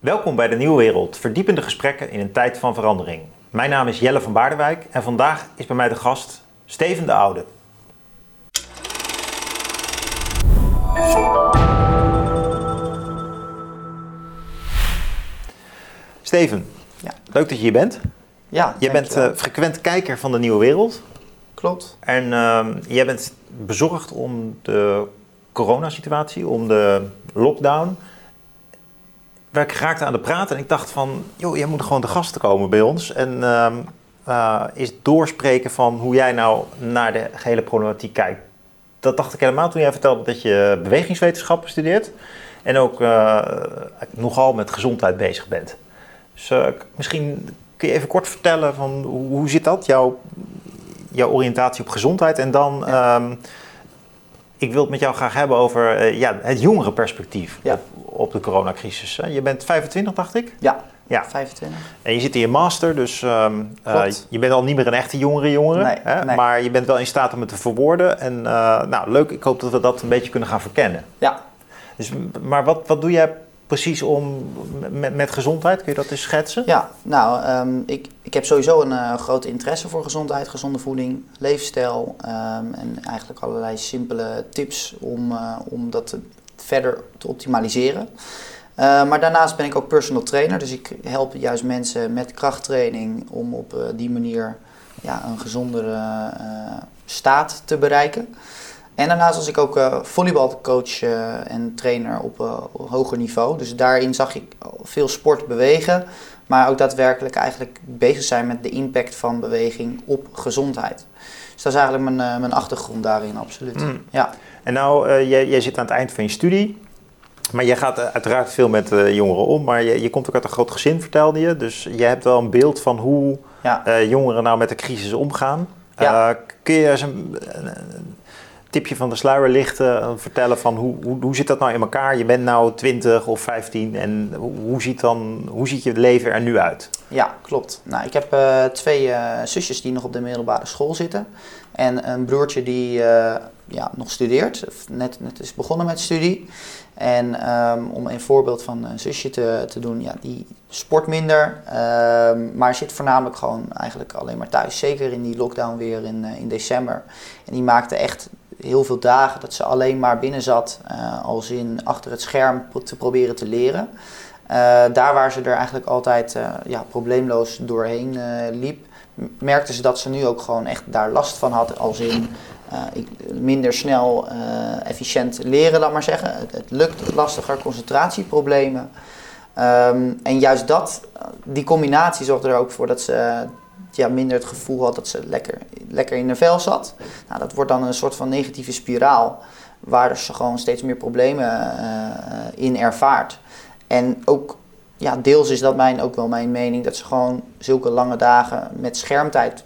Welkom bij de Nieuwe Wereld, verdiepende gesprekken in een tijd van verandering. Mijn naam is Jelle van Baardenwijk en vandaag is bij mij de gast Steven de Oude. Steven, Ja. leuk dat je hier bent. Ja, Je bent eh, frequent kijker van de Nieuwe Wereld. Klopt. En ehm, jij bent bezorgd om de coronasituatie, om de lockdown. Waar ik raakte aan de praten en ik dacht van, joh, jij moet gewoon de gasten komen bij ons. En ehm eh, is doorspreken van hoe jij nou naar de gehele problematiek kijkt. Dat dacht ik helemaal toen jij vertelde dat je bewegingswetenschappen studeert. En ook eh, nogal met gezondheid bezig bent. Dus eh, misschien kun je even kort vertellen van hoe, hoe zit dat? Jouw jouw oriëntatie op gezondheid. En dan, ehm, ik wil het met jou graag hebben over ja, het jongere perspectief Ja. op, op de coronacrisis. Je bent 25, dacht ik? Ja, Ja. 25. En je zit in je master, dus ehm, eh, je bent al niet meer een echte jongere jongere. Nee, hè? nee. Maar je bent wel in staat om het te verwoorden. En eh, nou, leuk, ik hoop dat we dat een beetje kunnen gaan verkennen. Ja. Dus, maar wat, wat doe jij precies om, met, met gezondheid? Kun je dat eens schetsen? Ja, nou, ehm, ik, ik heb sowieso een eh, grote interesse voor gezondheid, gezonde voeding, leefstijl ehm, en eigenlijk allerlei simpele tips om, om dat te- verder te optimaliseren. Eh, maar daarnaast ben ik ook personal trainer, dus ik help juist mensen met krachttraining om op eh, die manier ja, een gezondere eh, staat te bereiken. En daarnaast was ik ook volleybalcoach en trainer op, hoger niveau. Dus daarin zag ik veel sport bewegen, maar ook daadwerkelijk eigenlijk bezig zijn met de impact van beweging op gezondheid. Dus dat is eigenlijk mijn, mijn achtergrond daarin, absoluut. Mm. Ja, En nou, eh, jij, jij zit aan het eind van je studie. Maar jij gaat eh, uiteraard veel met eh, jongeren om. Maar je, je komt ook uit een groot gezin, vertelde je. Dus je hebt wel een beeld van hoe ja. jongeren nou met de crisis omgaan. Ja. Kun je eens een, tipje van de sluier lichten? en vertellen van hoe, hoe, hoe zit dat nou in elkaar? Je bent nou 20 of 15 en hoe, hoe, ziet, dan, hoe ziet je leven er nu uit? Ja, klopt. Nou, ik heb twee zusjes die nog op de middelbare school zitten. En een broertje die ja, nog studeert, of net, net is begonnen met studie. En ehm, om een voorbeeld van een zusje te, te doen, ja, die sport minder, ehm, maar zit voornamelijk gewoon eigenlijk alleen maar thuis. Zeker in die lockdown weer in, eh, in december. En die maakte echt heel veel dagen dat ze alleen maar binnen zat, eh, als in achter het scherm te proberen te leren. Eh, daar waar ze er eigenlijk altijd ja, probleemloos doorheen liep, merkte ze dat ze nu ook gewoon echt daar last van had. Als in ik, minder snel eh, efficiënt leren, laat maar zeggen. Het, lukt lastiger, concentratieproblemen. Ehm, en juist dat, eh, die combinatie zorgde er ook voor dat ze eh, ja, minder het gevoel had dat ze lekker, lekker in de vel zat. Nou, dat wordt dan een soort van negatieve spiraal, waar ze gewoon steeds meer problemen eh, in ervaart. En ook, ja, deels is dat mijn, ook wel mijn mening, dat ze gewoon zulke lange dagen met schermtijd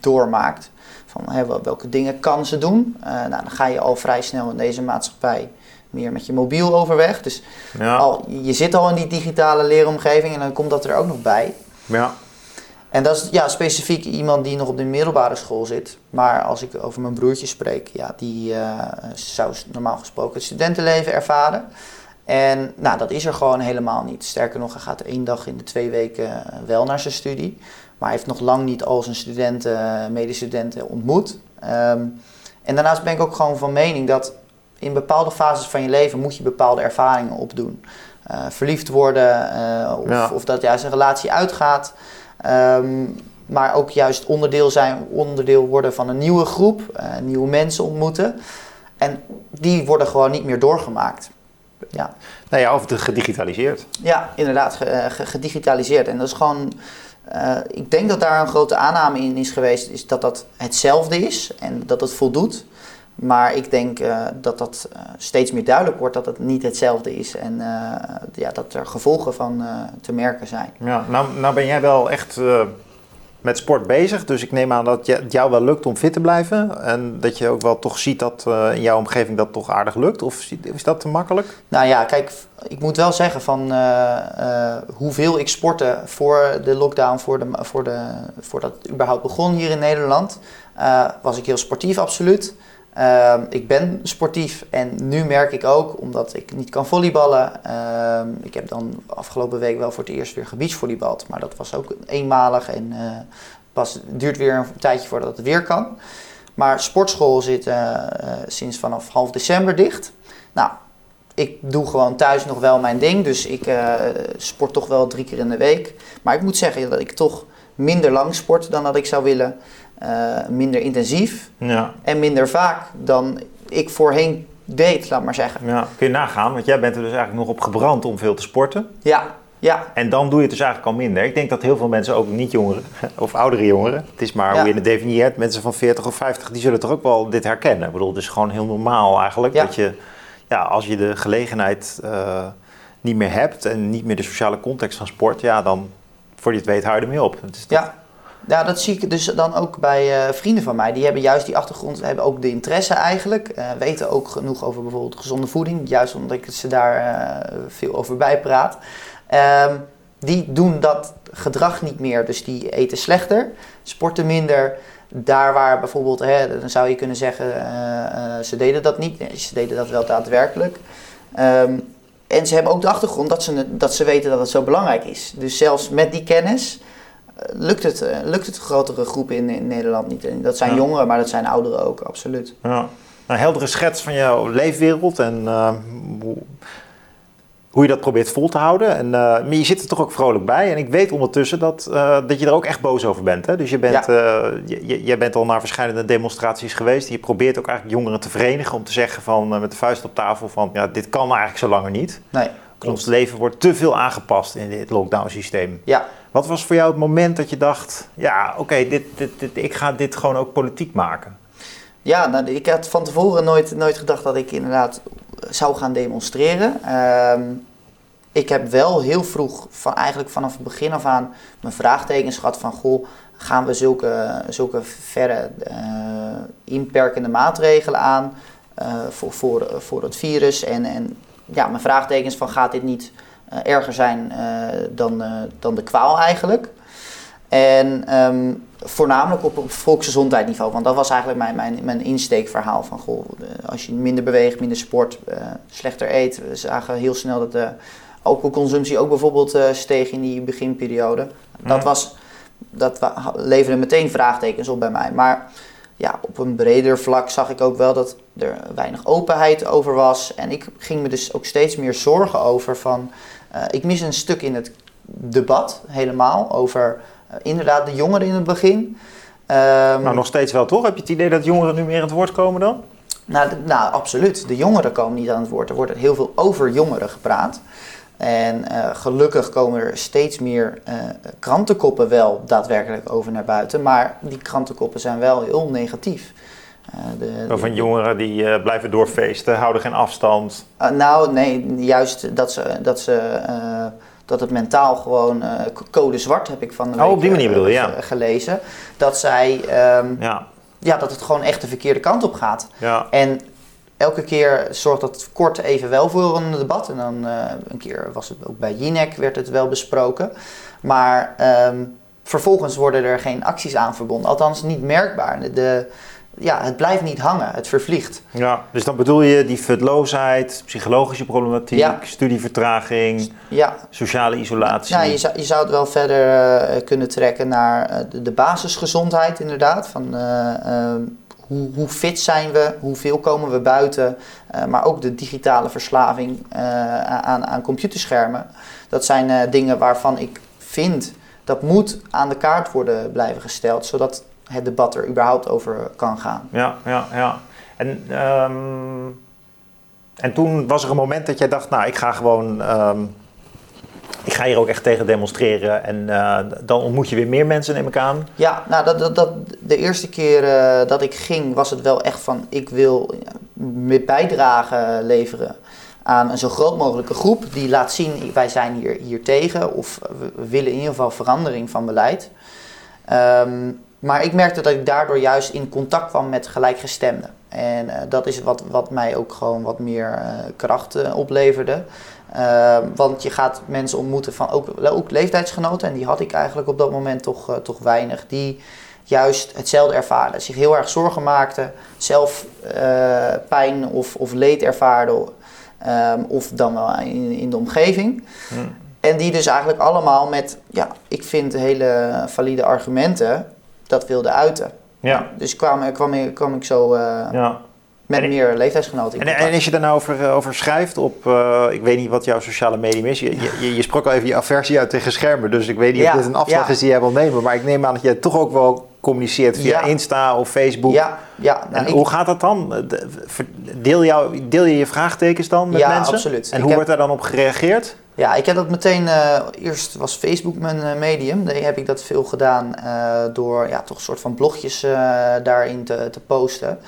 doormaakt. Van hè, welke dingen kan ze doen? Eh, nou, dan ga je al vrij snel in deze maatschappij meer met je mobiel overweg. Dus Ja, al, je zit al in die digitale leeromgeving en dan komt dat er ook nog bij. ja. En dat is ja, specifiek iemand die nog op de middelbare school zit. Maar als ik over mijn broertje spreek, ja, die eh, zou normaal gesproken het studentenleven ervaren. En nou, dat is er gewoon helemaal niet. Sterker nog, hij gaat één dag in de twee weken wel naar zijn studie. Maar hij heeft nog lang niet al zijn studenten, medestudenten ontmoet. Ehm, en daarnaast ben ik ook gewoon van mening dat in bepaalde fases van je leven moet je bepaalde ervaringen opdoen. Eh, verliefd worden, eh, of, Ja. of dat juist een relatie uitgaat. Ehm, maar ook juist onderdeel zijn, onderdeel worden van een nieuwe groep, eh, nieuwe mensen ontmoeten. En die worden gewoon niet meer doorgemaakt. Ja, Nou ja, of gedigitaliseerd. ja inderdaad, ge- eh, ge- gedigitaliseerd. En dat is gewoon, eh, ik denk dat daar een grote aanname in is geweest, is dat dat hetzelfde is en dat het voldoet. Maar ik denk eh, dat dat eh, steeds meer duidelijk wordt dat het niet hetzelfde is en ja, dat er gevolgen van te merken zijn. Ja, nou, nou ben jij wel echt met sport bezig. Dus ik neem aan dat het jou wel lukt om fit te blijven. En dat je ook wel toch ziet dat eh, in jouw omgeving dat toch aardig lukt. Of is dat te makkelijk? Nou ja, kijk, ik moet wel zeggen van eh, eh, hoeveel ik sportte voor de lockdown, voor de, voor de, voordat het überhaupt begon hier in Nederland, was ik heel sportief, absoluut. Ehm, ik ben sportief en nu merk ik ook, omdat ik niet kan volleyballen. ehm, ik heb dan afgelopen week wel voor het eerst weer gebeachvolleybald. Maar dat was ook eenmalig en eh, pas, duurt weer een tijdje voordat het weer kan. Maar sportschool zit eh, eh, sinds vanaf half december dicht. Nou, ik doe gewoon thuis nog wel mijn ding. Dus ik sport toch wel drie keer in de week. Maar ik moet zeggen dat ik toch minder lang sport dan dat ik zou willen. Eh, minder intensief Ja. en minder vaak dan ik voorheen deed, laat maar zeggen. ja, kun je nagaan, want jij bent er dus eigenlijk nog op gebrand om veel te sporten. Ja, ja, En dan doe je het dus eigenlijk al minder. Ik denk dat heel veel mensen, ook niet jongeren of oudere jongeren, het is maar Ja. hoe je het definieert, mensen van 40 of 50, die zullen toch ook wel dit herkennen. Ik bedoel, het is gewoon heel normaal eigenlijk Ja. dat je, ja, als je de gelegenheid eh, niet meer hebt en niet meer de sociale context van sport, ja, dan voor je het weet hou je ermee op. Het is toch- ja. Ja, dat zie ik dus dan ook bij eh, vrienden van mij. Die hebben juist die achtergrond, hebben ook de interesse eigenlijk. eh, weten ook genoeg over bijvoorbeeld gezonde voeding. Juist omdat ik ze daar eh, veel over bijpraat. Ehm, die doen dat gedrag niet meer. Dus die eten slechter, sporten minder. Daar waar bijvoorbeeld, hè, dan zou je kunnen zeggen, ze deden dat niet. Ze deden dat wel daadwerkelijk. Ehm, en ze hebben ook de achtergrond dat ze, dat ze weten dat het zo belangrijk is. Dus zelfs met die kennis lukt het, eh, lukt het grotere groepen in, in Nederland niet. En dat zijn Ja. jongeren, maar dat zijn ouderen ook, absoluut. Ja. Een heldere schets van jouw leefwereld en eh, hoe, hoe je dat probeert vol te houden. En, eh, maar je zit er toch ook vrolijk bij. En ik weet ondertussen dat, eh, dat je er ook echt boos over bent. Hè? Dus je bent, eh, je, je- jij bent al naar verschillende demonstraties geweest. Je probeert ook eigenlijk jongeren te verenigen om te zeggen van, eh, met de vuist op tafel van ja, dit kan eigenlijk zo langer niet. Nee, Ons leven wordt te veel aangepast in dit lockdown systeem. Ja, Wat was voor jou het moment dat je dacht, ja oké, dit, dit, ik ga dit gewoon ook politiek maken? ja nou, ik had van tevoren nooit, nooit gedacht dat ik inderdaad zou gaan demonstreren. Ehm, ik heb wel heel vroeg, van, eigenlijk vanaf het begin af aan, mijn vraagtekens gehad van... Goh, gaan we zulke, zulke verre eh, inperkende maatregelen aan eh, voor, voor, voor het virus? En, en ja, mijn vraagtekens van gaat dit niet erger zijn eh, dan, eh, dan de kwaal eigenlijk? En ehm, voornamelijk op, op volksgezondheidsniveau, want dat was eigenlijk mijn, mijn, mijn insteekverhaal van goh, eh, als je minder beweegt, minder sport, eh, slechter eet. We zagen heel snel dat de alcoholconsumptie ook bijvoorbeeld eh, steeg in die beginperiode. Dat, was, dat leverde meteen vraagtekens op bij mij. Maar ja, op een breder vlak zag ik ook wel dat er weinig openheid over was. En ik ging me dus ook steeds meer zorgen over van... eh, ik mis een stuk in het debat helemaal over eh, inderdaad de jongeren in het begin. Ehm, Nou, nog steeds wel toch? Heb je het idee dat jongeren nu meer aan het woord komen dan? nou, nou, absoluut. De jongeren komen niet aan het woord. Er wordt heel veel over jongeren gepraat. En eh, gelukkig komen er steeds meer eh, krantenkoppen wel daadwerkelijk over naar buiten. Maar die krantenkoppen zijn wel heel negatief. Eh, de, van jongeren die blijven doorfeesten, houden geen afstand. Nou, nee, juist dat, ze, dat, ze, dat het mentaal gewoon code zwart heb ik van de Oh, op die manier bedoel ja. ge- gelezen. Dat zij, ehm, Ja, ja, dat het gewoon echt de verkeerde kant op gaat. ja. En elke keer zorgt dat kort even wel voor een debat. En dan eh, een keer was het ook bij Jinek werd het wel besproken. Maar ehm, vervolgens worden er geen acties aan verbonden. Althans niet merkbaar. De, de- ja, het blijft niet hangen, het vervliegt. ja. Dus dan bedoel je die futloosheid, psychologische problematiek, Ja. studievertraging, Ja, sociale isolatie. Ja, je zou, je zou het wel verder eh, kunnen trekken naar eh, de, de basisgezondheid inderdaad. Van, eh, eh, hoe, hoe fit zijn we, hoeveel komen we buiten. eh, maar ook de digitale verslaving eh, aan, aan computerschermen. Dat zijn eh, dingen waarvan ik vind dat moet aan de kaart worden blijven gesteld. Zodat het debat er überhaupt over kan gaan. Ja, ja, ja. En, ehm, en toen was er een moment dat jij dacht, nou, ik ga gewoon, ehm, ik ga hier ook echt tegen demonstreren. En eh, dan ontmoet je weer meer mensen, neem ik aan. Ja, nou, dat, dat, de eerste keer eh, dat ik ging was het wel echt van ik wil ja, met bijdrage leveren aan een zo groot mogelijke groep die laat zien wij zijn hier, hier tegen of we, willen in ieder geval verandering van beleid. Ehm, maar ik merkte dat ik daardoor juist in contact kwam met gelijkgestemden. En eh, dat is wat, wat mij ook gewoon wat meer eh, kracht eh, opleverde. Ehm, want je gaat mensen ontmoeten van ook, ook leeftijdsgenoten. En die had ik eigenlijk op dat moment toch, eh, toch weinig. Die juist hetzelfde ervaren. Zich heel erg zorgen maakten, zelf eh, pijn of, of leed ervaarden, ehm, of dan wel in, in de omgeving. Hmm. En die dus eigenlijk allemaal met, ja, ik vind hele valide argumenten, dat wilden uiten. Ja, Dus kwam, kwam, ik- kwam ik zo eh, ja. Met En- meer leeftijdsgenoten En, als je daar nou over, eh, over schrijft op, eh, ik weet niet wat jouw sociale medium is. Je, je, sprak al even je aversie uit tegen schermen, dus ik weet niet Ja, of dit een afslag ja. is die jij wil nemen. Maar ik neem aan dat jij toch ook wel communiceert via Ja. Insta of Facebook. Ja, ja, nou, En ik- hoe gaat dat dan? Ver- Deel, jou, deel je je vraagtekens dan met Ja, mensen? absoluut. En Ik hoe heb- wordt daar dan op gereageerd? Ja, ik heb dat meteen. eh, eerst was Facebook mijn eh, medium. Daar heb ik dat veel gedaan eh, door ja, toch een soort van blogjes eh, daarin te, te posten.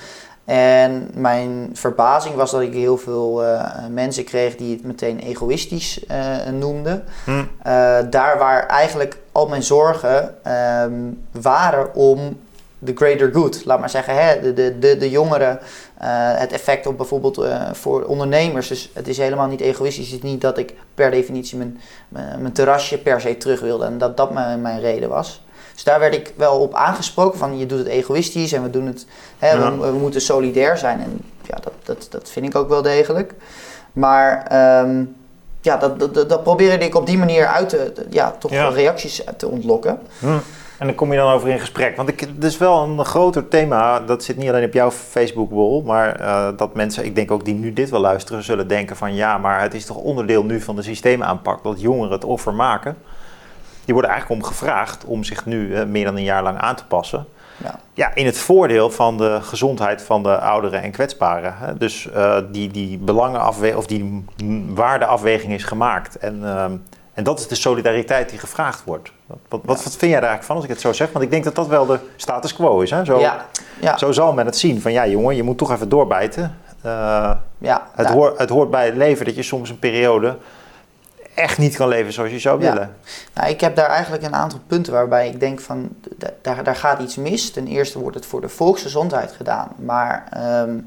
En mijn verbazing was dat ik heel veel eh, mensen kreeg die het meteen egoïstisch eh, noemden. Hm. Eh, daar waar eigenlijk al mijn zorgen ehm, waren om de greater good. Laat maar zeggen, hè, de, de, de, de jongeren, het effect op bijvoorbeeld voor ondernemers. Dus het is helemaal niet egoïstisch. Het is niet dat ik per definitie mijn, mijn, mijn terrasje per se terug wilde en dat dat mijn, mijn reden was. Dus daar werd ik wel op aangesproken van je doet het egoïstisch en we doen het, hè, Ja. we, we moeten solidair zijn. En ja, dat, dat, dat vind ik ook wel degelijk. Maar ehm, ja, dat, dat, dat, dat probeerde ik op die manier uit te, ja, toch Ja. reacties te ontlokken. Hm. En dan kom je dan over in gesprek. Want ik, het is wel een groter thema. Dat zit niet alleen op jouw Facebook-wall. Maar eh, dat mensen, ik denk ook die nu dit wel luisteren, zullen denken van ja, maar het is toch onderdeel nu van de systeemaanpak dat jongeren het offer maken. Die worden eigenlijk om gevraagd om zich nu meer dan een jaar lang aan te passen. Ja. Ja, in het voordeel van de gezondheid van de ouderen en kwetsbaren. Hè. Dus eh, die, die belangenafweging of die waardeafweging is gemaakt. En, ehm, en dat is de solidariteit die gevraagd wordt. Wat, wat, wat, wat vind jij daar eigenlijk van als ik het zo zeg? Want ik denk dat dat wel de status quo is. Hè? Zo, Ja, ja, zo zal men het zien. Van ja, jongen, je moet toch even doorbijten. Ja, het, hoort, het hoort bij het leven dat je soms een periode echt niet kan leven zoals je zou Ja. willen. nou, ik heb daar eigenlijk een aantal punten waarbij ik denk van daar, daar gaat iets mis. Ten eerste wordt het voor de volksgezondheid gedaan. Maar ehm,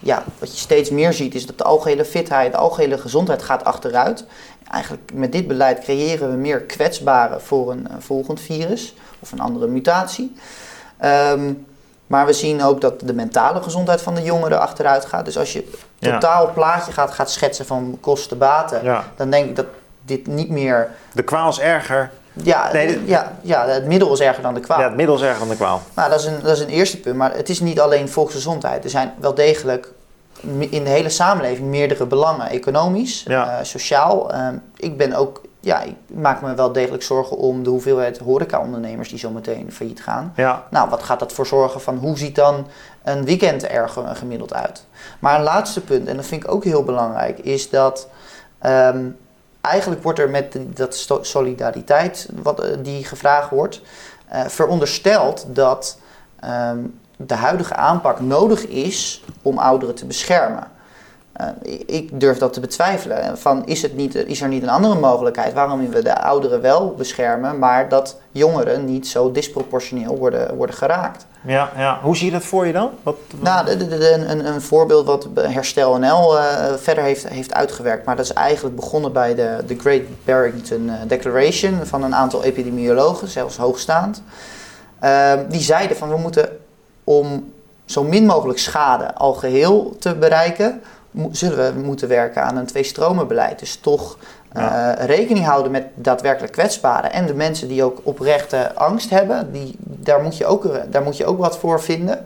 ja, wat je steeds meer ziet is dat de algehele fitheid, de algehele gezondheid gaat achteruit. Eigenlijk met dit beleid creëren we meer kwetsbaren voor een, een volgend virus of een andere mutatie. Ehm, maar we zien ook dat de mentale gezondheid van de jongeren achteruit gaat. Dus als je Ja. totaal plaatje gaat, gaat schetsen van kosten-baten, Ja. dan denk ik dat dit niet meer. De kwaal is erger. Ja, Nee, dit- ja, ja, het middel is erger dan de kwaal. Ja, het middel is erger dan de kwaal. Nou, dat is, een, dat is een eerste punt. Maar het is niet alleen volksgezondheid. Er zijn wel degelijk in de hele samenleving meerdere belangen. Economisch, Ja. eh, sociaal. Ehm, ik ben ook, ja, ik maak me wel degelijk zorgen om de hoeveelheid horeca-ondernemers die zo meteen failliet gaan. Ja, Nou, wat gaat dat voor zorgen van hoe ziet dan een weekend er ge- gemiddeld uit? Maar een laatste punt, en dat vind ik ook heel belangrijk, is dat ehm, eigenlijk wordt er met dat solidariteit wat, eh, die gevraagd wordt, eh, verondersteld dat ehm, de huidige aanpak nodig is om ouderen te beschermen. Eh, ik durf dat te betwijfelen. Van, is, het niet, is er niet een andere mogelijkheid waarom we de ouderen wel beschermen, maar dat jongeren niet zo disproportioneel worden, worden geraakt? Ja, ja. Hoe zie je dat voor je dan? Wat, Nou, de, een, een voorbeeld wat Herstel NL eh, verder heeft, heeft uitgewerkt, maar dat is eigenlijk begonnen bij de, de Great Barrington eh, Declaration van een aantal epidemiologen, zelfs hoogstaand. Ehm, die zeiden van we moeten om zo min mogelijk schade al geheel te bereiken, zullen we moeten werken aan een twee-stromenbeleid. Dus toch eh, rekening houden met daadwerkelijk kwetsbaren en de mensen die ook oprechte angst hebben, die, daar, moet je ook, daar moet je ook wat voor vinden.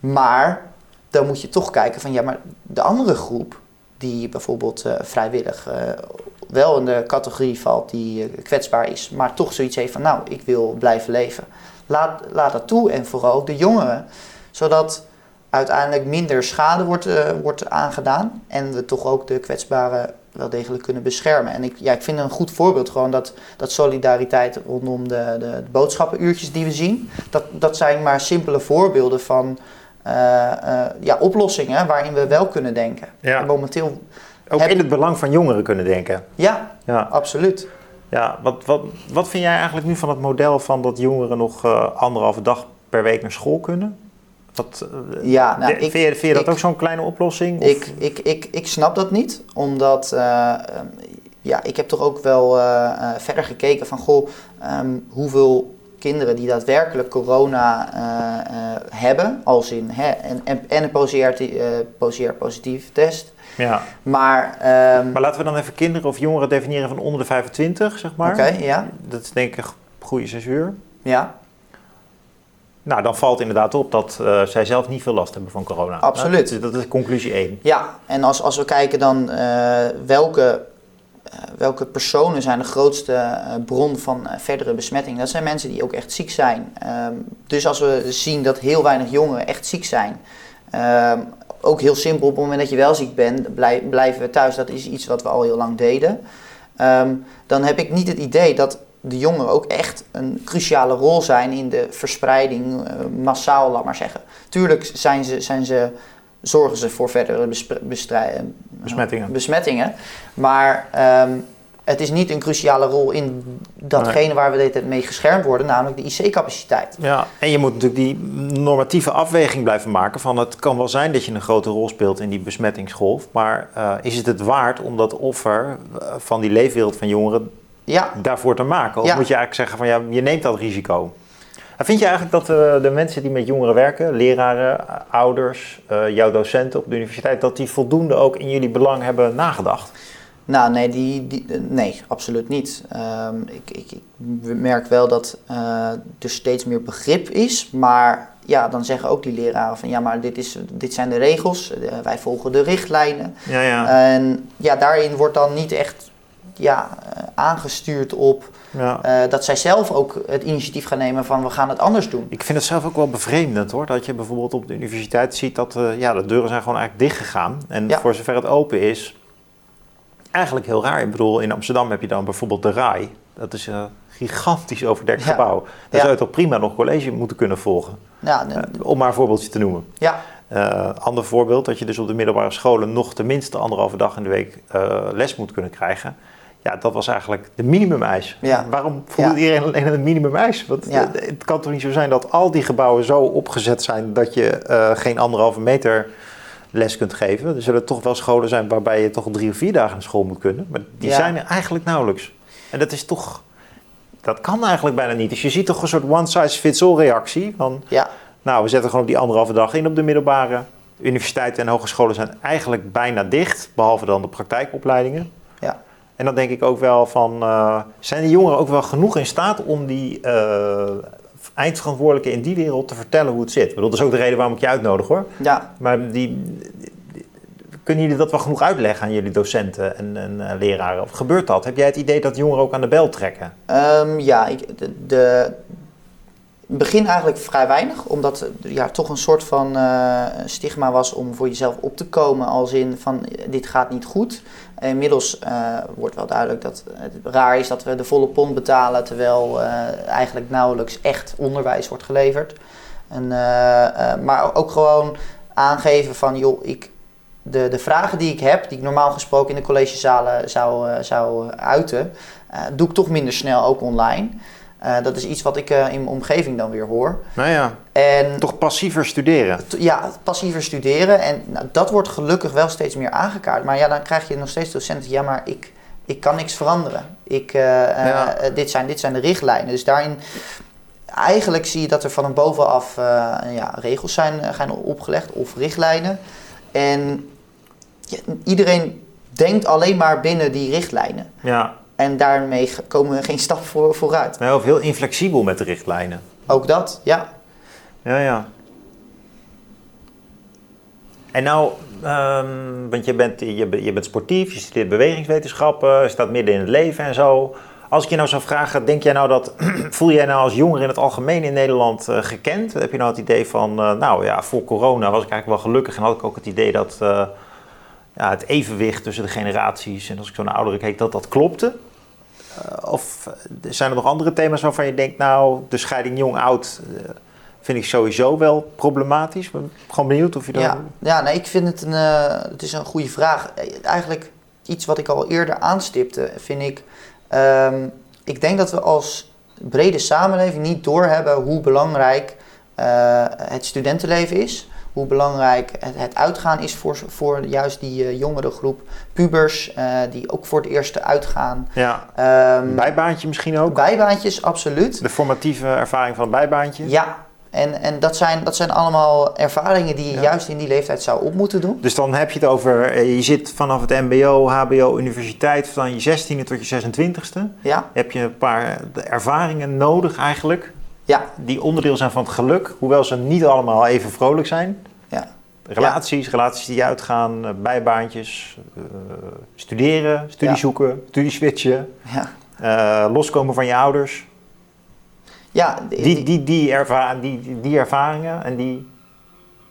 Maar dan moet je toch kijken van ja, maar de andere groep die bijvoorbeeld eh, vrijwillig eh, wel in de categorie valt die eh, kwetsbaar is, maar toch zoiets heeft van nou, ik wil blijven leven. Laat, laat dat toe en vooral de jongeren, zodat uiteindelijk minder schade wordt, eh, wordt aangedaan en we toch ook de kwetsbaren wel degelijk kunnen beschermen. En ik, ja, ik vind een goed voorbeeld gewoon dat, dat solidariteit rondom de, de, de boodschappenuurtjes die we zien, dat, dat zijn maar simpele voorbeelden van eh, eh, ja, oplossingen waarin we wel kunnen denken. Ja. En momenteel, Ook in het belang van jongeren kunnen denken. ja, Ja, absoluut. ja. Wat, wat, wat vind jij eigenlijk nu van het model van dat jongeren nog eh, anderhalve dag per week naar school kunnen? Wat, eh, Ja, nou, de- ik- vind je, vind je dat ik- ook zo'n kleine oplossing? Of- Ik, ik, ik, ik snap dat niet, omdat eh, ehm, ja, ik heb toch ook wel eh, verder gekeken van goh, ehm, hoeveel kinderen die daadwerkelijk corona hebben, als in hè, en, en, en een PCR-positief test. Ja. Maar, ehm, Maar laten we dan even kinderen of jongeren definiëren van onder de 25, zeg maar. oké, ja, Dat is denk ik een goede zes uur. ja, Nou, dan valt inderdaad op dat eh, zij zelf niet veel last hebben van corona. Absoluut. Dus dat is conclusie 1. ja. En als, als we kijken dan eh, welke, eh, welke personen zijn de grootste bron van verdere besmetting, dat zijn mensen die ook echt ziek zijn. Ehm, dus als we zien dat heel weinig jongeren echt ziek zijn, ehm, ook heel simpel, op het moment dat je wel ziek bent, blij- blijven we thuis. Dat is iets wat we al heel lang deden. Ehm, dan heb ik niet het idee dat de jongeren ook echt een cruciale rol zijn in de verspreiding, eh, massaal, laat maar zeggen. Tuurlijk zijn ze, zijn ze, zorgen ze voor verdere eh, Besmettingen. besmettingen. Maar ehm, het is niet een cruciale rol in datgene waar we tijd mee geschermd worden, namelijk de IC-capaciteit. Ja, en je moet natuurlijk die normatieve afweging blijven maken van het kan wel zijn dat je een grote rol speelt in die besmettingsgolf, maar eh, is het het waard om dat offer van die leefwereld van jongeren Ja, daarvoor te maken? Of Ja. moet je eigenlijk zeggen van ja, je neemt dat risico? En vind je eigenlijk dat eh, de mensen die met jongeren werken, leraren, eh, ouders, eh, jouw docenten op de universiteit, dat die voldoende ook in jullie belang hebben nagedacht? Nou, nee, die, die, nee absoluut niet. Ehm, ik, ik, ik merk wel dat eh, er steeds meer begrip is, maar ja, dan zeggen ook die leraren van ja, maar dit, is, dit zijn de regels, wij volgen de richtlijnen. Ja, ja. En ja, daarin wordt dan niet echt ja, eh, aangestuurd op ja. eh, dat zij zelf ook het initiatief gaan nemen van we gaan het anders doen. Ik vind het zelf ook wel bevreemdend hoor. Dat je bijvoorbeeld op de universiteit ziet dat eh, ja, de deuren zijn gewoon eigenlijk dicht gegaan. En Ja. voor zover het open is, eigenlijk heel raar. Ik bedoel, in Amsterdam heb je dan bijvoorbeeld de RAI. Dat is een gigantisch overdekt Ja. gebouw. Daar zou je toch prima nog college moeten kunnen volgen. Ja, om maar een voorbeeldje te noemen. ja, Eh, ander voorbeeld, dat je dus op de middelbare scholen nog tenminste anderhalve dag in de week les moet kunnen krijgen. Ja, dat was eigenlijk de minimumeis. Ja. Waarom voldoet Ja. iedereen alleen aan het minimumeis? Want Ja. eh, het kan toch niet zo zijn dat al die gebouwen zo opgezet zijn dat je eh, geen anderhalve meter les kunt geven. Er zullen toch wel scholen zijn waarbij je toch drie of vier dagen naar school moet kunnen. Maar die zijn er eigenlijk nauwelijks. En dat is toch... Dat kan eigenlijk bijna niet. Dus je ziet toch een soort one-size-fits-all reactie van... ja, Nou, we zetten gewoon op die anderhalve dag in op de middelbare. Universiteiten en hogescholen zijn eigenlijk bijna dicht, behalve dan de praktijkopleidingen. En dan denk ik ook wel van, eh, zijn de jongeren ook wel genoeg in staat om die eh eindverantwoordelijken in die wereld te vertellen hoe het zit? Ik bedoel, dat is ook de reden waarom ik je uitnodig hoor. ja. Maar die, die- kunnen jullie dat wel genoeg uitleggen aan jullie docenten en, en eh, leraren? Of gebeurt dat? Heb jij het idee dat jongeren ook aan de bel trekken? Ehm, ja, ik, de, de begin eigenlijk vrij weinig, omdat ja, toch een soort van stigma was om voor jezelf op te komen, als in van dit gaat niet goed. Inmiddels eh, wordt wel duidelijk dat het raar is dat we de volle pond betalen, terwijl eh, eigenlijk nauwelijks echt onderwijs wordt geleverd. En, eh, maar ook gewoon aangeven van, joh, ik, de, de vragen die ik heb, die ik normaal gesproken in de collegezalen zou, zou uiten, doe ik toch minder snel ook online. Eh, dat is iets wat ik eh, in mijn omgeving dan weer hoor. Nou ja, En toch passiever studeren. ja, passiever studeren. En nou, dat wordt gelukkig wel steeds meer aangekaart. Maar ja, dan krijg je nog steeds docenten. Ja, maar ik, ik kan niks veranderen. Ik, eh, Ja. dit, zijn, dit zijn de richtlijnen. Dus daarin, eigenlijk zie je dat er van een bovenaf ja, regels zijn, zijn opgelegd of richtlijnen. En ja, iedereen denkt alleen maar binnen die richtlijnen. Ja, En daarmee komen we geen stap voor, vooruit. nou, of heel inflexibel met de richtlijnen. Ook dat, ja. Ja, ja. En nou, ehm, want je bent, je, je bent sportief, je studeert bewegingswetenschappen, je staat midden in het leven en zo. Als ik je nou zou vragen, denk jij nou dat, voel jij nou als jongere in het algemeen in Nederland eh, gekend? Heb je nou het idee van, eh, nou ja, voor corona was ik eigenlijk wel gelukkig en had ik ook het idee dat eh, ja, het evenwicht tussen de generaties en als ik zo naar ouderen keek, dat dat klopte? Eh, of eh, zijn er nog andere thema's waarvan je denkt, nou, de scheiding jong-oud eh, vind ik sowieso wel problematisch. Ik ben gewoon benieuwd of je dat... Ja, ja nee, ik vind het een, het is een goede vraag. Eigenlijk iets wat ik al eerder aanstipte, vind ik. ehm, ik denk dat we als brede samenleving niet doorhebben hoe belangrijk het studentenleven is. Hoe belangrijk het, het uitgaan is voor, voor juist die uh, jongere groep. Pubers uh, die ook voor het eerst uitgaan. Ja. Um, bijbaantje misschien ook? Bijbaantjes, absoluut. De formatieve ervaring van het bijbaantje? Ja, en, en dat, zijn, dat zijn allemaal ervaringen die je ja. juist in die leeftijd zou op moeten doen. Dus dan heb je het over, eh, je zit vanaf het MBO, HBO, universiteit van je 16e tot je 26e. Ja. Heb je een paar ervaringen nodig eigenlijk. Ja. Die onderdeel zijn van het geluk, hoewel ze niet allemaal even vrolijk zijn. Ja. Relaties, ja. relaties die uitgaan, eh, bijbaantjes, uh, studeren, studie zoeken, studie switchen. Ja. Uh, loskomen van je ouders. Ja, die, die, die, erva die, die, ervaringen en die.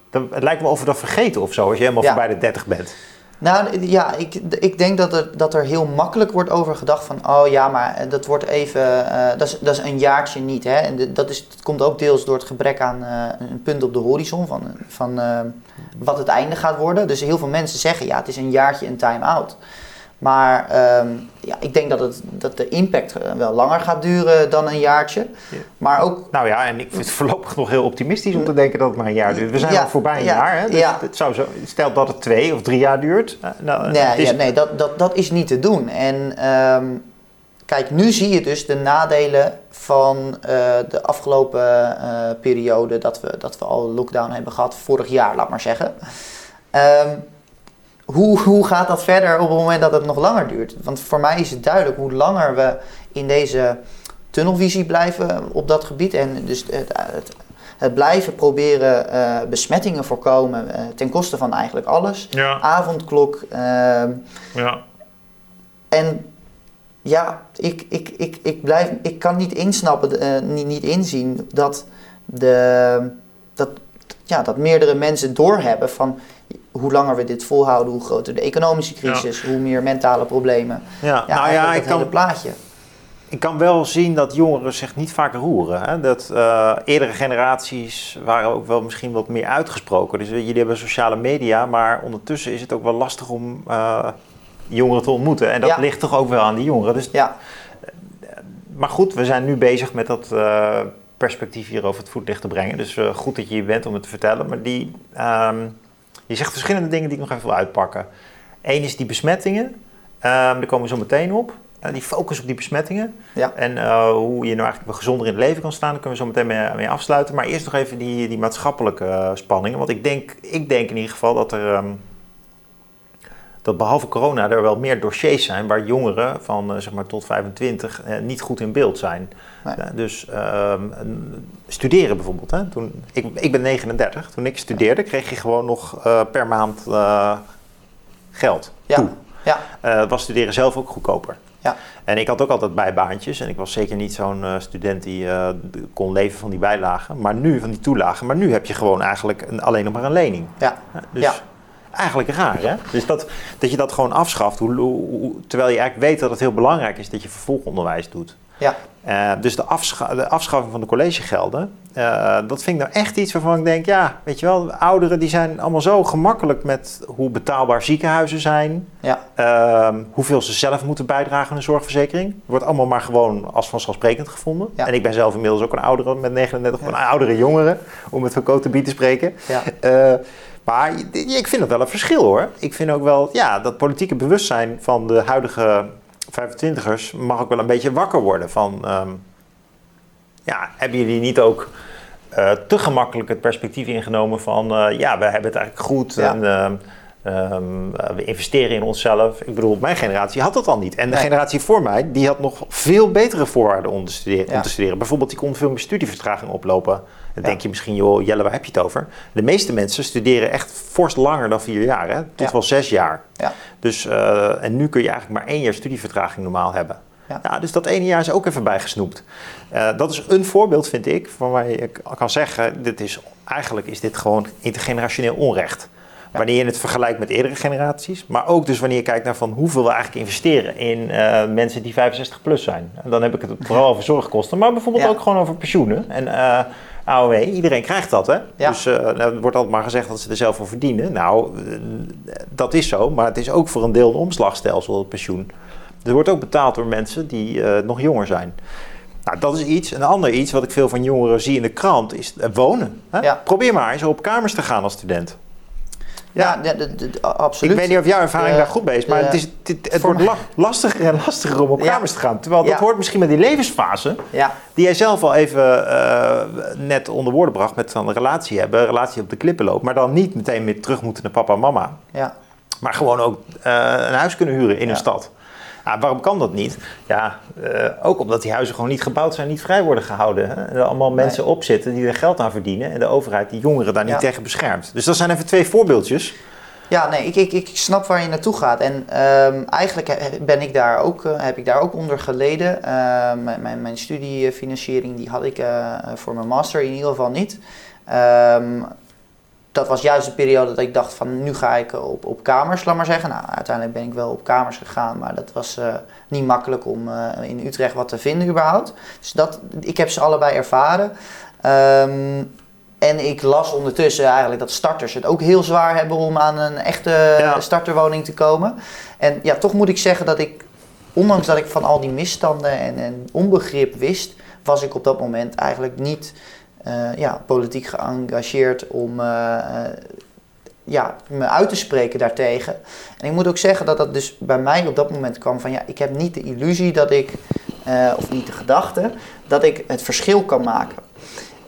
Dat, het lijkt me of we dat vergeten of zo, als je helemaal voorbij de 30 bent. Nou ja, ik, ik denk dat er, dat er heel makkelijk wordt over gedacht van, oh ja, maar dat wordt even, uh, dat, is, dat is een jaartje niet. Hè? En dat, is, komt ook deels door het gebrek aan uh, een punt op de horizon van, van wat het einde gaat worden. Dus heel veel mensen zeggen, ja, het is een jaartje een time-out. Maar um, ja, ik denk dat, het, dat de impact wel langer gaat duren dan een jaartje. Ja. Maar ook... Nou ja, en ik vind het voorlopig nog heel optimistisch om te denken dat het maar een jaar duurt. We zijn Ja, al voorbij een ja, jaar. Hè? Dus het zou zo, stel dat het twee of drie jaar duurt. eh, Nou, Nee, is- nee dat, dat, dat is niet te doen. En ehm, kijk, nu zie je dus de nadelen van eh, de afgelopen eh, periode dat we, dat we al lockdown hebben gehad, vorig jaar, laat maar zeggen. Ehm, hoe, hoe gaat dat verder op het moment dat het nog langer duurt? Want voor mij is het duidelijk hoe langer we in deze tunnelvisie blijven op dat gebied en dus het, het, het blijven proberen eh, besmettingen voorkomen eh, ten koste van eigenlijk alles. Ja, Avondklok. ehm, ja. en ja, ik, ik, ik, ik, blijf, ik kan niet insnappen, eh, niet, niet inzien dat, de, dat, ja, dat meerdere mensen doorhebben van hoe langer we dit volhouden, hoe groter de economische crisis, hoe meer mentale problemen. ja. Ja, nou ja, ik het kan, plaatje. ik kan wel zien dat jongeren zich niet vaak roeren. Hè? Dat eh, eerdere generaties waren ook wel misschien wat meer uitgesproken. Dus jullie hebben sociale media, maar ondertussen is het ook wel lastig om eh, jongeren te ontmoeten. En dat Ja. ligt toch ook wel aan die jongeren. Dus Ja, Maar goed, we zijn nu bezig met dat eh, perspectief hier over het voetlicht te brengen. Dus eh, goed dat je hier bent om het te vertellen. Maar die, ehm, je zegt verschillende dingen die ik nog even wil uitpakken. Eén is die besmettingen. Ehm, daar komen we zo meteen op. Eh, die focus op die besmettingen. Ja. En eh, hoe je nou eigenlijk gezonder in het leven kan staan. Daar kunnen we zo meteen mee, mee afsluiten. Maar eerst nog even die, die maatschappelijke eh, spanningen. Want ik denk, ik denk in ieder geval dat er... ehm, dat behalve corona er wel meer dossiers zijn waar jongeren van eh, zeg maar tot 25 eh, niet goed in beeld zijn. Nee. Ja, dus ehm, studeren bijvoorbeeld. Hè? Toen, ik, ik ben 39. Toen ik studeerde kreeg je gewoon nog eh, per maand eh, geld. ja, toe. ja, Eh, was studeren zelf ook goedkoper. Ja. En ik had ook altijd bijbaantjes. En ik was zeker niet zo'n eh, student die eh, kon leven van die bijlagen. Maar nu, van die toelagen. Maar nu heb je gewoon eigenlijk een, alleen nog maar een lening. ja, Ja, Dus Ja. Eigenlijk raar, hè? Dus dat, dat je dat gewoon afschaft, hoe, terwijl je eigenlijk weet dat het heel belangrijk is dat je vervolgonderwijs doet. ja, Eh, dus de, afscha- de afschaffing van de collegegelden, eh, dat vind ik nou echt iets waarvan ik denk, ja, weet je wel, de ouderen die zijn allemaal zo gemakkelijk met hoe betaalbaar ziekenhuizen zijn, ja, ehm, hoeveel ze zelf moeten bijdragen aan een zorgverzekering. wordt allemaal maar gewoon als vanzelfsprekend gevonden. Ja. En ik ben zelf inmiddels ook een oudere met 39, een oudere jongere, om het van Cote te spreken. ja, Eh, maar ik vind het wel een verschil hoor. Ik vind ook wel, ja, dat politieke bewustzijn van de huidige 25ers mag ook wel een beetje wakker worden. Van, ehm, ja, hebben jullie niet ook eh, te gemakkelijk het perspectief ingenomen van, eh, ja, we hebben het eigenlijk goed Ja. en ehm, ehm, eh, we investeren in onszelf. Ik bedoel, mijn generatie had dat al niet. En de Nee. generatie voor mij, die had nog veel betere voorwaarden om te studeren. Om te studeren. Bijvoorbeeld, die kon veel meer studievertraging oplopen. Dan denk je misschien, joh, Jelle, waar heb je het over? De meeste mensen studeren echt fors langer dan vier jaar, hè? tot wel zes jaar. Ja. Dus, eh, en nu kun je eigenlijk maar één jaar studievertraging normaal hebben. Ja. Ja. dus dat ene jaar is ook even bijgesnoept. Eh, dat is een voorbeeld, vind ik, van waar je kan zeggen, dit is, eigenlijk is dit gewoon intergenerationeel onrecht. Wanneer je het vergelijkt met eerdere generaties, maar ook dus wanneer je kijkt naar van hoeveel we eigenlijk investeren in eh, mensen die 65 plus zijn. En dan heb ik het vooral over zorgkosten, maar bijvoorbeeld Ja. ook gewoon over pensioenen en AOW. Iedereen krijgt dat, hè? Ja. Dus nou, er wordt altijd maar gezegd dat ze er zelf voor verdienen. Nou, eh, dat is zo, maar het is ook voor een deel een omslagstelsel, het pensioen. Er wordt ook betaald door mensen die eh, nog jonger zijn. Nou, dat is iets. Een ander iets wat ik veel van jongeren zie in de krant is wonen. Hè? Ja. Probeer maar eens op kamers te gaan als student. Ja, absoluut. Ik weet niet of jouw ervaring Eh, daar goed bij is, maar eh, het, is, het, wordt la- lastiger en lastiger om op kamers te gaan. Terwijl dat hoort misschien met die levensfase, Ja, die jij zelf al even eh, net onder woorden bracht met dan een relatie hebben, een relatie op de klippen loopt, maar dan niet meteen meer terug moeten naar papa en mama. ja. Maar gewoon ook een huis kunnen huren in een stad. Ja, waarom kan dat niet? Ja, eh, ook omdat die huizen gewoon niet gebouwd zijn, niet vrij worden gehouden. Hè? Er allemaal mensen op zitten die er geld aan verdienen. En de overheid die jongeren daar niet Ja. tegen beschermt. Dus dat zijn even twee voorbeeldjes. Ja, nee, ik, ik, ik snap waar je naartoe gaat. En ehm, eigenlijk ben ik daar ook, eh, heb ik daar ook onder geleden. Ehm, mijn, mijn, mijn studiefinanciering die had ik eh, voor mijn master in ieder geval niet. Ehm, dat was juist de periode dat ik dacht van nu ga ik op, op kamers, laat maar zeggen. Nou, uiteindelijk ben ik wel op kamers gegaan, maar dat was eh, niet makkelijk om eh, in Utrecht wat te vinden überhaupt. Dus dat, ik heb ze allebei ervaren. Ehm, en ik las ondertussen eigenlijk dat starters het ook heel zwaar hebben om aan een echte Ja. starterwoning te komen. En ja, toch moet ik zeggen dat ik, ondanks dat ik van al die misstanden en, en onbegrip wist, was ik op dat moment eigenlijk niet ja, politiek geëngageerd om eh, eh, ja, me uit te spreken daartegen. En ik moet ook zeggen dat dat dus bij mij op dat moment kwam van ja, ik heb niet de illusie dat ik, eh, of niet de gedachte, dat ik het verschil kan maken.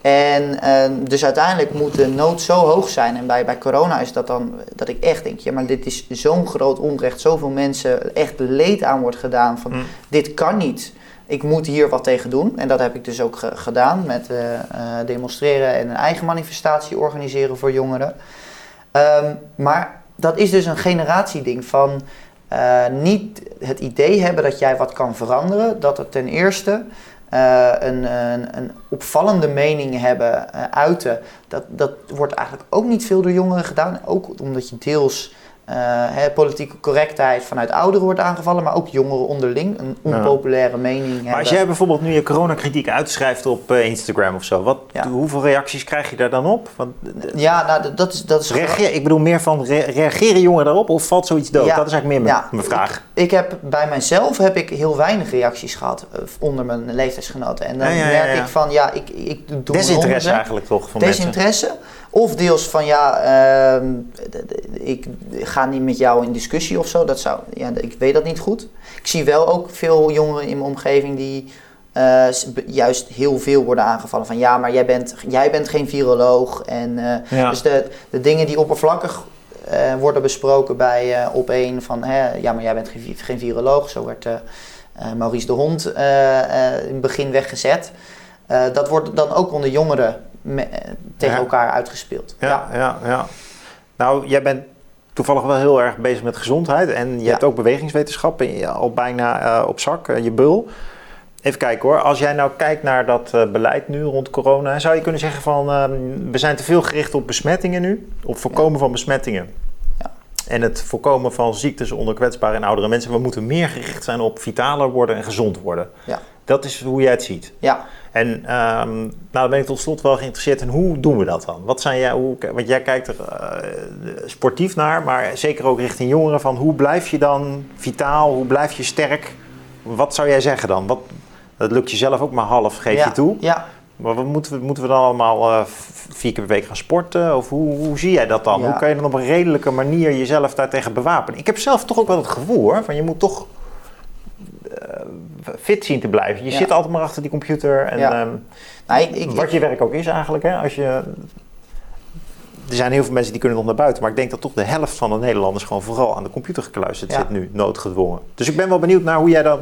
En eh, dus uiteindelijk moet de nood zo hoog zijn. En bij, bij corona is dat dan dat ik echt denk, ja, maar dit is zo'n groot onrecht. Zoveel mensen echt leed aan wordt gedaan van Mm. dit kan niet. Ik moet hier wat tegen doen. En dat heb ik dus ook ge- gedaan met eh, eh, demonstreren en een eigen manifestatie organiseren voor jongeren. Ehm, maar dat is dus een generatieding van eh, niet het idee hebben dat jij wat kan veranderen. Dat er ten eerste een, een, een opvallende mening hebben, uiten. Dat, dat wordt eigenlijk ook niet veel door jongeren gedaan. Ook omdat je deels hè, politieke correctheid vanuit ouderen wordt aangevallen, maar ook jongeren onderling een Ja. onpopulaire mening hebben. Maar als jij bijvoorbeeld nu je coronakritiek uitschrijft op eh, Instagram of zo, wat, Ja. hoeveel reacties krijg je daar dan op? Want, eh, Ja, nou, dat is, dat is reageer, ik bedoel meer van, re- reageren jongeren daarop of valt zoiets dood? Ja. Dat is eigenlijk meer mijn, vraag. Ik heb bij mijzelf heb ik heel weinig reacties gehad eh, onder mijn leeftijdsgenoten. En dan merk ik van ja, ik, ik doe Desinteresse eigenlijk toch van mensen. Of deels van ja, ehm, ik ga niet met jou in discussie of zo. Dat zou, ja, ik weet dat niet goed. Ik zie wel ook veel jongeren in mijn omgeving die eh, juist heel veel worden aangevallen. Van ja, maar jij bent, jij bent geen viroloog. En, eh, Ja. Dus de, de dingen die oppervlakkig eh, worden besproken bij op een van hè, ja, maar jij bent geen, geen viroloog. Zo werd Maurice de Hond in het begin weggezet. Dat wordt dan ook onder jongeren me- tegen elkaar uitgespeeld. Ja, ja, ja. Nou, jij bent toevallig wel heel erg bezig met gezondheid. En je hebt ook bewegingswetenschap en je- al bijna eh, op zak, eh, je bul. Even kijken hoor. Als jij nou kijkt naar dat eh, beleid nu rond corona, zou je kunnen zeggen van ehm, we zijn te veel gericht op besmettingen nu, op voorkomen van besmettingen. En het voorkomen van ziektes onder kwetsbare en oudere mensen. We moeten meer gericht zijn op vitaler worden en gezond worden. Ja. Dat is hoe jij het ziet. Ja, En ehm, nou, dan ben ik tot slot wel geïnteresseerd in hoe doen we dat dan? Wat zijn jij, hoe, want jij kijkt er eh, sportief naar, maar zeker ook richting jongeren van hoe blijf je dan vitaal, hoe blijf je sterk? Wat zou jij zeggen dan? Wat, dat lukt je zelf ook maar half, geef ja, je toe. Ja, Maar wat moeten, we, moeten we dan allemaal eh, vier keer per week gaan sporten? Of hoe, hoe zie jij dat dan? Ja. Hoe kan je dan op een redelijke manier jezelf daartegen bewapenen? Ik heb zelf toch ook wel het gevoel hoor, van je moet toch fit zien te blijven. Je Ja. zit altijd maar achter die computer en... Ja. ehm, nou, ik, ik, wat je werk ook is eigenlijk, hè? Als je, er zijn heel veel mensen die kunnen nog naar buiten, maar ik denk dat toch de helft van de Nederlanders gewoon vooral aan de computer gekluisterd Ja. zit nu, noodgedwongen. Dus ik ben wel benieuwd naar hoe jij dan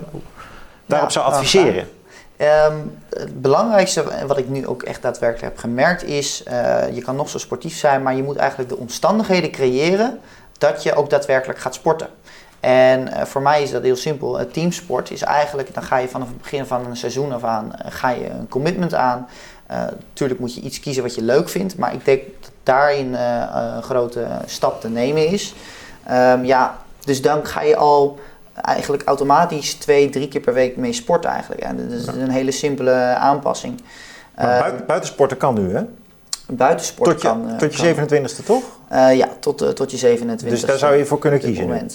daarop zou nou, adviseren. Ehm, het belangrijkste wat ik nu ook echt daadwerkelijk heb gemerkt is, eh, je kan nog zo sportief zijn, maar je moet eigenlijk de omstandigheden creëren dat je ook daadwerkelijk gaat sporten. En eh, voor mij is dat heel simpel. Het teamsport is eigenlijk, dan ga je vanaf het begin van een seizoen af aan, eh, ga je een commitment aan. Eh tuurlijk moet je iets kiezen wat je leuk vindt, maar ik denk dat daarin eh, een grote stap te nemen is. Ehm, ja, dus dan ga je al eigenlijk automatisch twee, drie keer per week mee sporten eigenlijk. Ja, dat is een hele simpele aanpassing. Maar Eh, buiten, buitensporten kan nu, hè? buitensport Tot je, kan... eh, tot je kan. 27e toch? Eh, ja, tot, eh, tot je 27. Dus daar zou je voor kunnen kiezen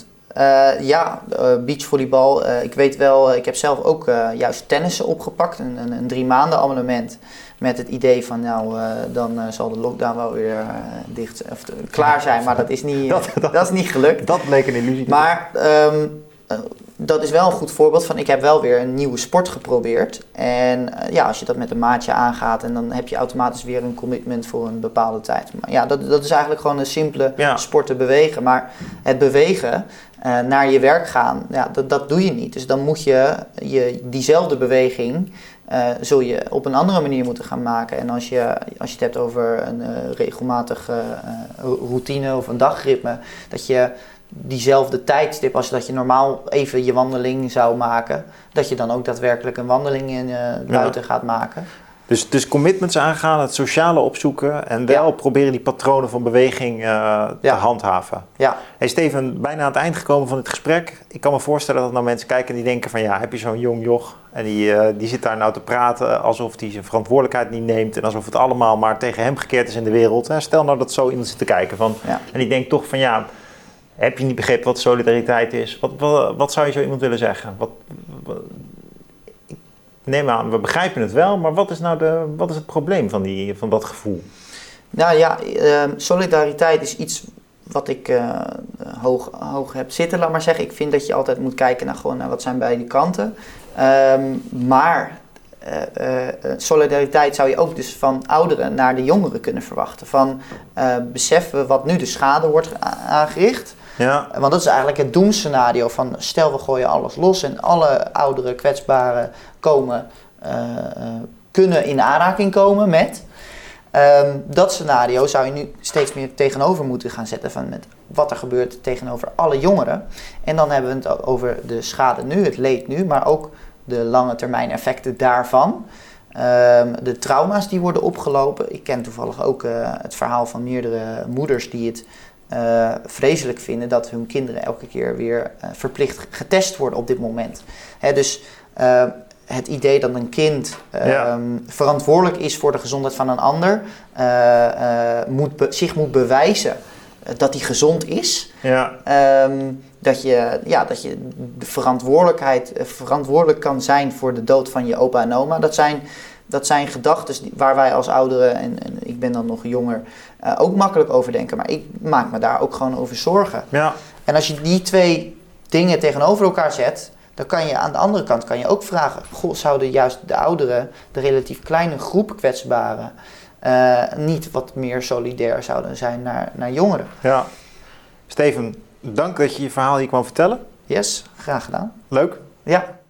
ja, uh, beachvolleybal. Uh, ik weet wel, ik heb zelf ook juist tennissen opgepakt. Een, een, een, drie maanden abonnement. Met het idee van, nou, dan zal de lockdown wel weer dicht, of klaar zijn. Maar dat is niet, dat, dat, dat, is niet gelukt. Dat bleek een illusie. Maar um, dat is wel een goed voorbeeld van ik heb wel weer een nieuwe sport geprobeerd. En uh, ja, als je dat met een maatje aangaat en dan heb je automatisch weer een commitment voor een bepaalde tijd. Maar ja, dat, dat is eigenlijk gewoon een simpele ja. sport te bewegen. Maar het bewegen, uh, naar je werk gaan, ja, dat, dat doe je niet. Dus dan moet je, je diezelfde beweging uh, zul je op een andere manier moeten gaan maken. En als je, als je het hebt over een uh, regelmatige routine of een dagritme, dat je diezelfde tijdstip als dat je normaal even je wandeling zou maken, dat je dan ook daadwerkelijk een wandeling in, uh, buiten gaat maken. Dus, dus commitments aangaan, het sociale opzoeken en wel proberen die patronen van beweging uh, te handhaven. Ja. Hey Steven, bijna aan het eind gekomen van het gesprek. Ik kan me voorstellen dat nou mensen kijken die denken van ja, heb je zo'n jong joch en die, uh, die zit daar nou te praten alsof hij zijn verantwoordelijkheid niet neemt en alsof het allemaal maar tegen hem gekeerd is in de wereld. Stel nou dat zo iemand zit te kijken van, ja. en die denkt toch van ja, heb je niet begrepen wat solidariteit is? Wat, wat, wat zou je zo iemand willen zeggen? Wat, wat, neem aan, we begrijpen het wel, maar wat is nou de, wat is het probleem van, die, van dat gevoel? Nou ja, uh, solidariteit is iets wat ik uh, hoog, hoog heb zitten, laat maar zeggen. Ik vind dat je altijd moet kijken naar, gewoon, wat zijn beide kanten. Um, maar uh, solidariteit zou je ook dus van ouderen naar de jongeren kunnen verwachten. Van beseffen we wat nu de schade wordt aangericht. Ja. Want dat is eigenlijk het doemscenario van stel we gooien alles los en alle ouderen, kwetsbaren komen, uh, kunnen in aanraking komen met. Um, dat scenario zou je nu steeds meer tegenover moeten gaan zetten van met wat er gebeurt tegenover alle jongeren. En dan hebben we het over de schade nu, het leed nu, maar ook de lange termijn effecten daarvan. Um, de trauma's die worden opgelopen. Ik ken toevallig ook uh, het verhaal van meerdere moeders die het uh, vreselijk vinden dat hun kinderen elke keer weer uh, verplicht getest worden op dit moment. Hè, dus uh, het idee dat een kind ja. um, verantwoordelijk is voor de gezondheid van een ander, moet zich moet bewijzen dat hij gezond is. Ja. Um, dat, je, ja, dat je de verantwoordelijkheid verantwoordelijk kan zijn voor de dood van je opa en oma. Dat zijn dat zijn gedachten waar wij als ouderen, en, en, ik ben dan nog jonger, uh, ook makkelijk over denken. Maar ik maak me daar ook gewoon over zorgen. Ja. En als je die twee dingen tegenover elkaar zet, dan kan je aan de andere kant kan je ook vragen: goh, zouden juist de ouderen, de relatief kleine groep kwetsbaren, uh, niet wat meer solidair zouden zijn naar, naar jongeren? Ja. Steven, dank dat je je verhaal hier kwam vertellen. Yes, graag gedaan. Leuk. Ja.